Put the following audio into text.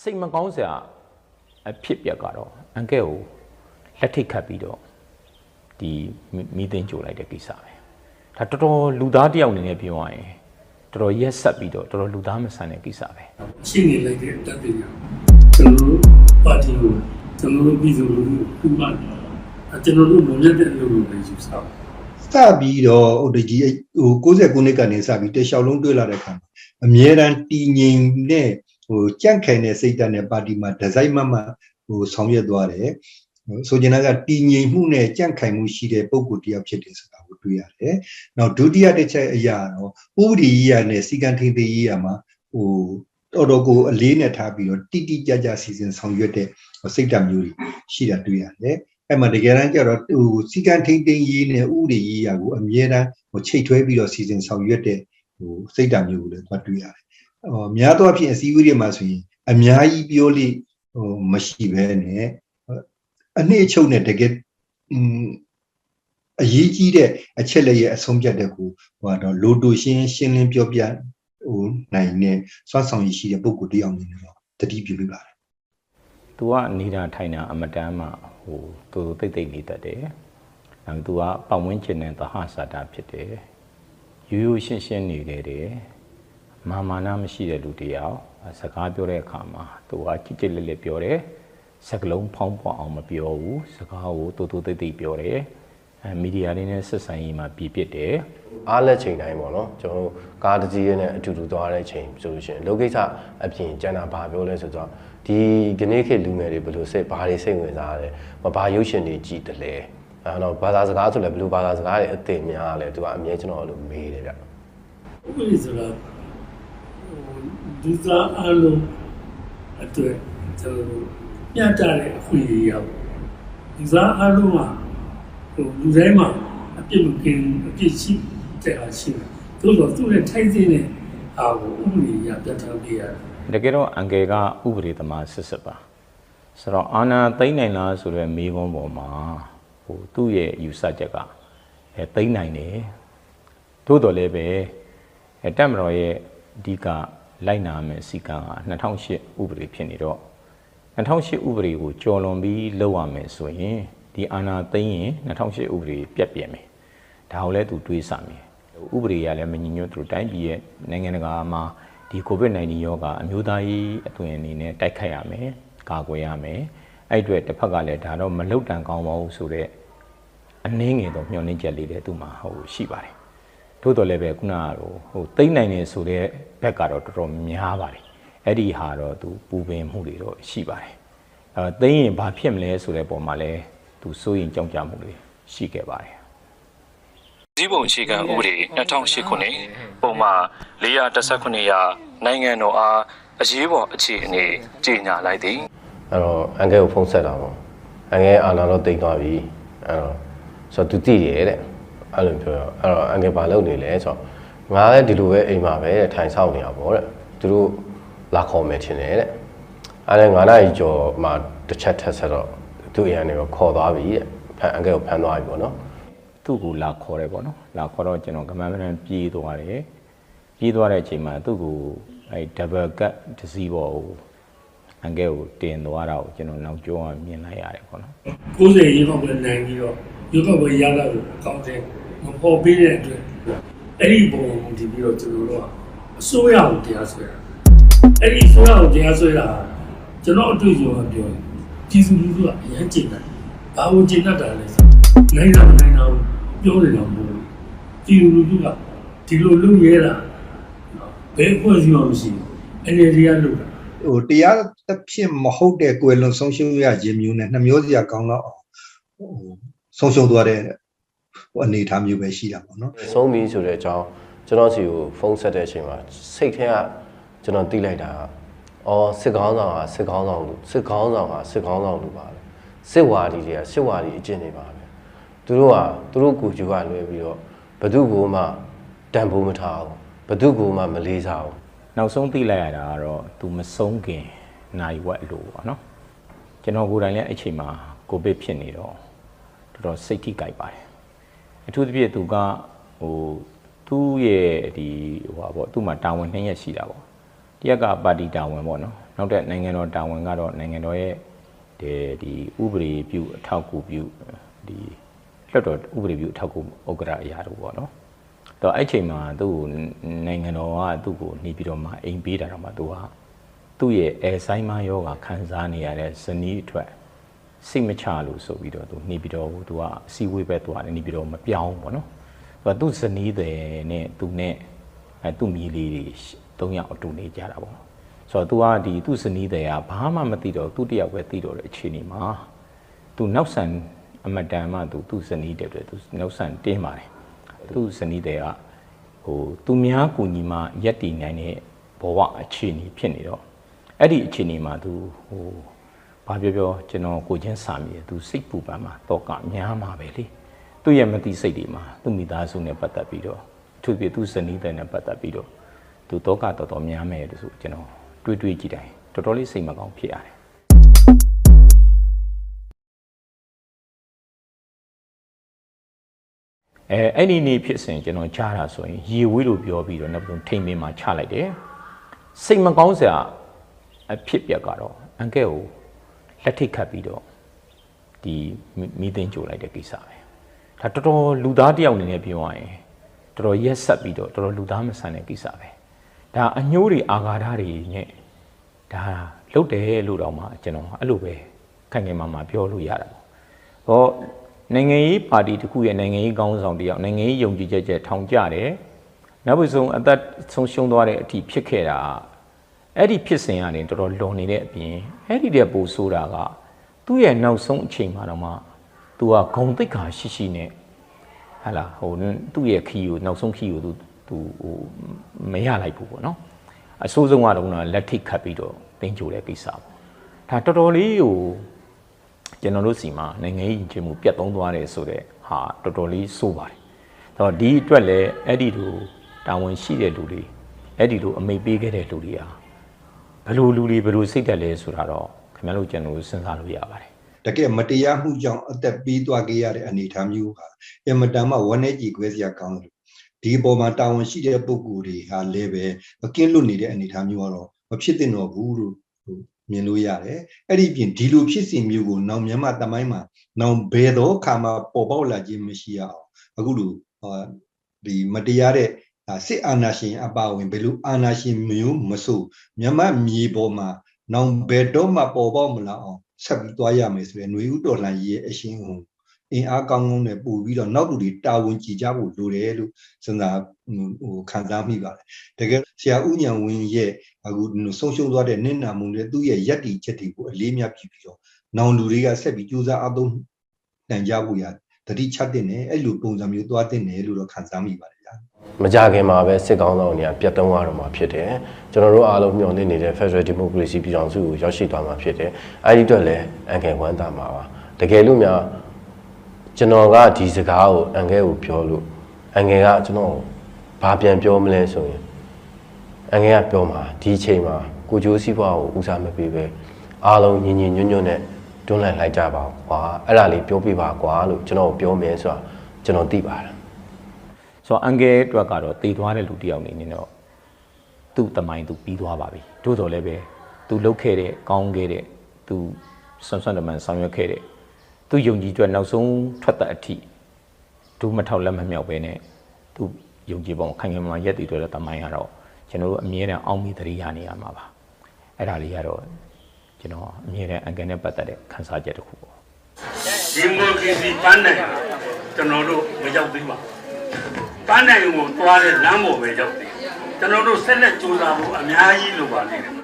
စိတ်မကောင်းစရာအဖြစ်ပြက်ကတော့အန်ကဲကိုလက်ထိတ်ခတ်ပြီးတော့ဒီမီမီတင်ကြိုလိုက်တဲ့ကိစ္စပဲဒါတော်တော်လူသားတစ်ယောက်အနေနဲ့ပြောရရင်တော်တော်ရက်ဆက်ပြီးတော့တော်တော်လူသားမဆန်တဲ့ကိစ္စပဲရှင်းနေလိုက်တဲ့တပ်ပညာကျွန်တော်တို့ပါတီကိုကျွန်တော်တို့ပြည်သူလူထုဥပဒေအကျွန်တော်တို့မလက်တဲ့အလုပ်ကိုပဲယူဆအောင်စပြီးတော့ဟိုတကြီးဟို69နှစ်ကနေစပြီးတလျှောက်လုံးတွေ့လာတဲ့အခါမှာအမြဲတမ်းတည်ငြိမ်တဲ့ ဟိုကြန့်ခိုင်တဲ့စိတ်ဓာတ်နဲ့ပါတီမှာဒီဇိုင်းမမဟိုဆောင်ရွက်သွားတယ်ဟိုဆိုချင်တာကတည်ငြိမ်မှုနဲ့ကြန့်ခိုင်မှုရှိတဲ့ပုံကိုယ်တစ်ယောက်ဖြစ်တယ်ဆိုတာကိုတွေ့ရတယ်။နောက်ဒုတိယတစ်ချက်အရာတော့ဥပဒေရေးရနဲ့စီကံထိန်သိမ်းရေးရမှာဟိုတော်တော်ကိုအလေးနဲ့ထားပြီးတော့တိတိကျကျစီစဉ်ဆောင်ရွက်တဲ့စိတ်ဓာတ်မျိုးတွေရှိတာတွေ့ရတယ်။အဲ့မှာတကယ်တမ်းကျတော့ဟိုစီကံထိန်သိမ်းရေးနဲ့ဥပဒေရေးရာကိုအမြဲတမ်းဟိုချိတ်ထွဲပြီးတော့စီစဉ်ဆောင်ရွက်တဲ့ဟိုစိတ်ဓာတ်မျိုးကိုလည်းသွားတွေ့ရတယ်။ ဟိုများသောအားဖြင့်အစည်းအဝေးတွေမှာဆိုရင်အများကြီးပြောလို့ဟိုမရှိဘဲနဲ့အနှစ်အချုပ်နဲ့တကယ်อืมအရေးကြီးတဲ့အချက်လက်ရဲ့အဆုံးဖြတ်တဲ့ကိုဟိုတော့လိုတိုရှင်းရှင်းလင်းပြောပြဟိုနိုင်တဲ့စွမ်းဆောင်ရည်ရှိတဲ့ပုံကိုယ်တစ်ယောက်အနေနဲ့တော့တတိပြုမိပါတယ် ။ तू ကနေတာထိုင်တာအမတန်းမှဟိုသူတိတ်တိတ်နေတတ်တယ်။နောက် तू ကပတ်ဝန်းကျင်နဲ့သဟဇာတာဖြစ်တယ်။ရိုးရိုးရှင်းရှင်းနေခဲ့တယ်။ မာမာနမရှိတဲ့လူတစ်ယောက်စကားပြောတဲ့အခါမှာ तू ကကြစ်ကြစ်လက်လက်ပြောတယ်။စကလုံးဖောင်းပွားအောင်မပြောဘူး။စကားကိုတူတူတိတ်တိတ်ပြောတယ်။အဲမီဒီယာတွေနဲ့ဆက်ဆံရေးမှာပြပြစ်တယ်။အားလက်ချိန်တိုင်းပေါ့နော်ကျွန်တော်တို့ကားတစ်စီးရဲနဲ့အတူတူသွားတဲ့ချိန်ဆိုလို့ရှိရင်လောကိစ္စအပြင်ကျန်တာဘာပြောလဲဆိုတော့ဒီကနေ့ခေတ်လူငယ်တွေဘယ်လိုစိတ်ဘာတွေစိတ်ဝင်စားရလဲမဘာရုပ်ရှင်တွေကြည်တယ်လဲအဲတော့ဘာသာစကားဆိုလည်းဘယ်လိုဘာသာစကားတွေအသိများလဲသူကအမြဲကျွန်တော်အဲ့လိုမေးတယ်ဗျဥပဒေဆိုတာဟို ဒီသားအလုံးအတွက်ကျွန်တော်တို့ညှတတဲ့အခွင့်အရေးရောက်ဒီသားအလုံးမှာဟိုလူတိုင်းမှာအပြစ်မကင်းအပြစ်ရှိတဲ့အားရှိတယ်သို့တော့သူ့ရဲ့ထိုက်တဲ့အာကိုဥပဒေအရပြတ်ထားပေးရတယ်တကယ်တော့အန်ကယ်ကဥပဒေသမားစစ်စစ်ပါဆိုတော့အာနာသိမ့်နိုင်လားဆိုတော့မိဘပေါ်မှာဟိုသူ့ရဲ့ယူဆချက်ကအဲသိမ့်နိုင်တယ်သို့တော်လည်းပဲအဲတက်မတော်ရဲ့အဓိက လိုက်နာမယ်စီကံက2008ဥပဒေဖြစ်နေတော့2008ဥပဒေကိုကျော်လွန်ပြီးလုပ်ရမယ်ဆိုရင်ဒီအာနာသိမ့်ရင်2008ဥပဒေပြတ်ပြက်မယ်ဒါကိုလည်းသူတွေးဆမယ်ဥပဒေရလည်းမညီညွတ်သူတို့တိုင်းပြည်ရဲ့နိုင်ငံတကာမှာဒီ COVID-19 ရောဂါအမျိုးသားရေးအသွင်အနေနဲ့တိုက်ခိုက်ရမယ်ကာကွယ်ရမယ်အဲ့အတွက်တစ်ဖက်ကလည်းဒါတော့မလုတ်တန်ကောင်းပါဘူးဆိုတော့အနှင်းငယ်တော့မျှော်လင့်ချက်လေးတွေသူ့မှာဟိုရှိပါတယ် ထို့တော်လည်းပဲခုနကဟိုဟိုသိမ့်နိုင်နေဆိုတဲ့ဘက်ကတော့တော်တော်များပါတယ်အဲ့ဒီဟာတော့သူပူပင်မှုတွေတော့ရှိပါတယ်အဲသိမ့်ရင်ဘာဖြစ်မလဲဆိုတဲ့ပုံမှာလည်းသူစိုးရင်ကြောက်ကြမှုတွေရှိခဲ့ပါတယ်စည်းပုံအခြေခံဥပဒေ2008ခုနှစ်ပုံမှန်419ရာနိုင်ငံတော်အားအရေးပေါ်အခြေအနေကြေညာလိုက်သည်အဲ့တော့အန်ကဲကိုဖုန်းဆက်တာပေါ့အန်ကဲအာနာတော့တိတ်သွားပြီအဲ့တော့ဆိုတော့သူတည်တယ်တဲ့ အဲ့လိုပြောတော့အဲ့တော့အန်ကဲဘာလုပ်နေလဲဆိုတော့ငါလည်းဒီလိုပဲအိမ်မှာပဲတဲ့ထိုင်ဆောက်နေတာပေါ့တဲ့သူတို့လာခေါ်မယ်ထင်တယ်တဲ့အဲ့ဒါငါးနာရီကျော်မှတစ်ချက်ထက်ဆက်တော့သူ့အရန်တွေကိုခေါ်သွားပြီတဲ့ဖန်အန်ကဲကိုဖမ်းသွားပြီပေါ့နော်သူ့ကိုလာခေါ်တယ်ပေါ့နော်လာခေါ်တော့ကျွန်တော်ကမန်းမန်းပြေးသွားတယ်ပြေးသွားတဲ့အချိန်မှာသူ့ကိုအဲ double cut တစ်စီးပေါ်ကိုအန်ကဲကိုတင်သွားတာကိုကျွန်တော်နောက်ကျောကမြင်လိုက်ရတယ်ပေါ့နော်90ရေကောက်ပွဲနိုင်ပြီးတော့ရေကောက်ပွဲရလာလို့ကောင်းတယ်မ ပေါ်ပေးတဲ့အတွက်အဲ့ဒီပုံကိုဒီပြီးတော့ကျွန်တော်တို့ကအစိုးရကိုတရားစွဲတာအဲ့ဒီအစိုးရကိုတရားစွဲတာကျွန်တော်အတွေ့အကြုံကပြောရင်ပြည်သူလူထုကအရင်ကျင့်တယ်ဘာလို့ကျင့်တတ်တာလဲဆိုနိုင်တာမနိုင်တာကိုပြောနေတာမဟုတ်ဘူးပြည်သူလူထုကဒီလိုလုပ်ရဲတာဘယ်ဖွဲ့စည်းမှမရှိဘူးအနေနဲ့ရလို့တာဟိုတရားတစ်ဖြစ်မဟုတ်တဲ့ကွယ်လွန်ဆုံးရှုံးရခြင်းမျိုးနဲ့နှမျိုးစရာကောင်းတော့အောင်ဟိုဆုံးရှုံးသွားတဲ့ ဟိုအနေအထားမျိုးပဲရှိတာပေါ့နော်ဆုံးပြီဆိုတဲ့အကြောင်းကျွန်တော်စီကိုဖုန်းဆက်တဲ့အချိန်မှာစိတ်ထဲကကျွန်တော်သိလိုက်တာကအော်စစ်ကောင်းဆောင်ကစစ်ကောင်းဆောင်လူစစ်ကောင်းဆောင်ကစစ်ကောင်းဆောင်လူပါပဲစစ်ဝါဒီတွေကစစ်ဝါဒီအကျင့်တွေပါပဲသူတို့ကသူတို့ကိုကျူကလွှဲပြီးတော့ဘသူ့ကိုမှတန်ဖိုးမထားဘူးဘသူ့ကိုမှမလေးစားဘူးနောက်ဆုံးသိလိုက်ရတာကတော့သူမဆုံးခင်နိုင်ဝက်လို့ပေါ့နော်ကျွန်တော်ကိုယ်တိုင်လည်းအဲ့ချိန်မှာကိုဗစ်ဖြစ်နေတော့တော်တော်စိတ်ထိကြိုက်ပါတယ် အထူးသဖြင့်သူကဟိုသူ့ရဲ့ဒီဟိုပါပေါ့သူ့မှာတာဝန်နှစ်ရက်ရှိတာပေါ့တရက်ကပါတီတာဝန်ပေါ့နော်နောက်တဲ့နိုင်ငံတော်တာဝန်ကတော့နိုင်ငံတော်ရဲ့ဒီဒီဥပဒေပြုအထောက်အကူပြုဒီလွှတ်တော်ဥပဒေပြုအထောက်အကူဥက္ကရာအရာတို့ပေါ့နော်တော့အဲ့ချိန်မှာသူ့ကိုနိုင်ငံတော်ကသူ့ကိုနေပြီးတော့မှအိမ်ပေးတာတော့မှသူကသူ့ရဲ့အဲဆိုင်မယောဂခံစားနေရတဲ့ဇနီးအတွက် စိတ်မချလို့ဆိုပြီးတော့သူနေပြီးတော့သူကစီဝေးပဲသွားတယ်နေပြီးတော့မပြောင်းပေါ့နော်သူကသူ့ဇနီးတယ်နဲ့သူနဲ့အဲသူ့မိလေးတွေသုံးယောက်အတူနေကြတာပေါ့ဆိုတော့သူကဒီသူ့ဇနီးတယ်ကဘာမှမသိတော့သူ့တယောက်ပဲသိတော့တဲ့အချိန်ဒီမှာသူနောက်ဆန်အမတန်မှသူသူ့ဇနီးတယ်တွေ့သူနောက်ဆန်တင်းပါတယ်သူ့ဇနီးတယ်ကဟိုသူများကူညီမှရက်တည်နိုင်တဲ့ဘဝအခြေအနေဖြစ်နေတော့အဲ့ဒီအခြေအနေမှာသူဟို ဘာပြောပြောကျွန်တော်ကိုချင်းစာမြေ तू စိတ်ပူပန်မှာတော့ကများမှာပဲလေသူ့ရဲ့မတိစိတ်တွေမှာသူ့မိသားစုနဲ့ပတ်သက်ပြီးတော့အထူးဖြင့်သူ့ဇနီးတဲ့နဲ့ပတ်သက်ပြီးတော့သူတော့ကတော်တော်များမယ်လို့ဆိုကျွန်တော်တွေးတွေးကြည့်တိုင်းတော်တော်လေးစိတ်မကောင်းဖြစ်ရတယ်အဲအဲ့ဒီနေ့ဖြစ်စဉ်ကျွန်တော်ကြားတာဆိုရင်ရေဝေးလို့ပြောပြီးတော့နောက်ဆုံးထိန်မင်းမှာချလိုက်တယ်စိတ်မကောင်းစရာအဖြစ်ပြက်ကတော့အန်ကဲကို လက်ထိတ်ခတ်ပြီးတော့ဒီမိသိန်းကြိုလိုက်တဲ့ကိစ္စပဲဒါတော်တော်လူသားတယောက်အနေနဲ့ပြောရရင်တော်တော်ရက်ဆက်ပြီးတော့တော်တော်လူသားမဆန်တဲ့ကိစ္စပဲဒါအညိုးတွေအာဃာတတွေနဲ့ဒါလုတ်တယ်လို့တော့မှကျွန်တော်အဲ့လိုပဲခိုင်ခိုင်မာမာပြောလို့ရတာပေါ့ဟောနိုင်ငံရေးပါတီတစ်ခုရဲ့နိုင်ငံရေးကောင်းဆောင်တယောက်နိုင်ငံရေးယုံကြည်ချက်ချက်ထောင်ကြတယ်နောက်ပြီးဆုံးအသက်ဆုံးရှုံးသွားတဲ့အထိဖြစ်ခဲ့တာ အဲ့ဒီဖြစ်စဉ်ကနေတော်တော်လွန်နေတဲ့အပြင်အဲ့ဒီတဲ့ပိုဆိုးတာကသူ့ရဲ့နောက်ဆုံးအချိန်မှာတော့မှသူကဂုံတိတ်ခါရှိရှိနဲ့ဟာလာဟိုသူ့ရဲ့ခီးကိုနောက်ဆုံးခီးကိုသူသူဟိုမရလိုက်ဘူးပေါ့နော်အဆိုးဆုံးကတော့လက်ထိတ်ခတ်ပြီးတော့တင်းကြိုတဲ့ကိစ္စပေါ့ဒါတော်တော်လေးဟိုကျွန်တော်တို့စီမှာနိုင်ငံရေးချင်းမှုပြတ်သုံးသွားတယ်ဆိုတော့ဟာတော်တော်လေးစိုးပါတယ်။တော့ဒီအတွက်လည်းအဲ့ဒီလိုတာဝန်ရှိတဲ့လူတွေအဲ့ဒီလိုအမိတ်ပေးခဲ့တဲ့လူတွေဟာ ဘယ်လိုလူတွေဘယ်လိုစိတ်တက်လဲဆိုတာတော့ခင်ဗျားတို့ကျွန်တော်တို့စဉ်းစားလို့ရပါတယ်။တကယ်မတရားမှုကြောင့်အသက်ပေးသွားခဲ့ရတဲ့အနေအထားမျိုးဟာအင်မတန်မှဝမ်းနည်းကြည်ခွဲစရာကောင်းတယ်ဒီအပေါ်မှာတာဝန်ရှိတဲ့ပုဂ္ဂိုလ်တွေဟာလည်းပဲမကင်းလွတ်နေတဲ့အနေအထားမျိုးကတော့မဖြစ်သင့်တော့ဘူးလို့မြင်လို့ရတယ်အဲ့ဒီပြင်ဒီလိုဖြစ်စဉ်မျိုးကိုနောင်မြန်မာတမိုင်းမှာနောင်ဘယ်တော့ခါမှပေါ်ပေါက်လာခြင်းမရှိရအောင်အခုလိုဒီမတရားတဲ့ စစ်အာဏာရှင်အပါဝင်ဘယ်လိုအာဏာရှင်မျိုးမဆိုမြန်မာမြေပေါ်မှာနောင်ဘယ်တော့မှပေါ်ပေါက်မလာအောင်ဆက်ပြီးသွားရမယ်ဆိုရင်ຫນွေဥတော်လှန်ရေးရဲ့အရှင်ဟိုအင်အားကောင်းကောင်းနဲ့ပို့ပြီးတော့နောက်လူတွေတာဝန်ကြည်ကြဖို့လိုတယ်လို့စဉ်းစားဟိုခံစားမိပါတယ်တကယ်ဆရာဦးညံဝင်းရဲ့အခုဆုံးရှုံးသွားတဲ့နင့်နာမှုနဲ့သူ့ရဲ့ယက်တီချက်တွေကိုအလေးမြတ်ပြီးပြီးတော့နောင်လူတွေကဆက်ပြီးကြိုးစားအသုံးနိုင်ကြဖို့ရတတိချတဲ့နဲ့အဲ့လိုပုံစံမျိုးသွားတဲ့နယ်လို့တော့ခံစားမိပါတယ်ဗျာ မကြခင်မှာပဲစစ်ကောင်းဆောင်တွေကပြတ်သုံးရတော့မှာဖြစ်တယ်ကျွန်တော်တို့အားလုံးမျှော်လင့်နေတဲ့ Federal Democracy ပြည်ထောင်စုကိုရောက်ရှိသွားမှာဖြစ်တယ်အဲဒီအတွက်လည်းအန်ကယ်ဝမ်းသာမှာပါတကယ်လို့များကျွန်တော်ကဒီစကားကိုအန်ကယ်ကိုပြောလို့အန်ကယ်ကကျွန်တော်ဘာပြန်ပြောမလဲဆိုရင်အန်ကယ်ကပြောမှာဒီအချိန်မှာကိုဂျိုးစီးပွားကိုဦးစားမပေးပဲအားလုံးညီညီညွတ်ညွတ်နဲ့တွန်းလှန်လိုက်ကြပါကွာအဲ့ဒါလေးပြောပြပါကွာလို့ကျွန်တော်ပြောမယ်ဆိုတာကျွန်တော်သိပါတယ် ဆိုတော့အန်ကယ်အတွက်ကတော့တည်သွားတဲ့လူတစ်ယောက်အနေနဲ့တော့သူ့တမိုင်းသူပြီးသွားပါပြီတို့တော်လည်းပဲသူလှုပ်ခဲ့တဲ့ကောင်းခဲ့တဲ့သူဆွမ်းဆွမ်းတမန်ဆောင်ရွက်ခဲ့တဲ့သူယုံကြည်အတွက်နောက်ဆုံးထွက်တဲ့အထိဒုမထောက်လက်မမြောက်ပဲနဲ့သူယုံကြည်ပုံခိုင်ခိုင်မာမာရက်တည်တဲ့တမိုင်းကတော့ကျွန်တော်တို့အမြဲတမ်းအောင်းမိသတိရနေရမှာပါအဲ့ဒါလေးကတော့ကျွန်တော်အမြဲတမ်းအန်ကယ်နဲ့ပတ်သက်တဲ့ခန်းစားချက်တစ်ခုပေါ့ဒီမိုကရေစီပန်းနိုင်ကျွန်တော်တို့မရောက်သေးပါဘူး ပန်းနိုင်ကိုသွားတဲ့လမ်းပေါ်ပဲရောက်တယ်ကျွန်တော်တို့ဆက်လက်ကြိုးစားဖို့အများကြီးလိုပါနေတယ်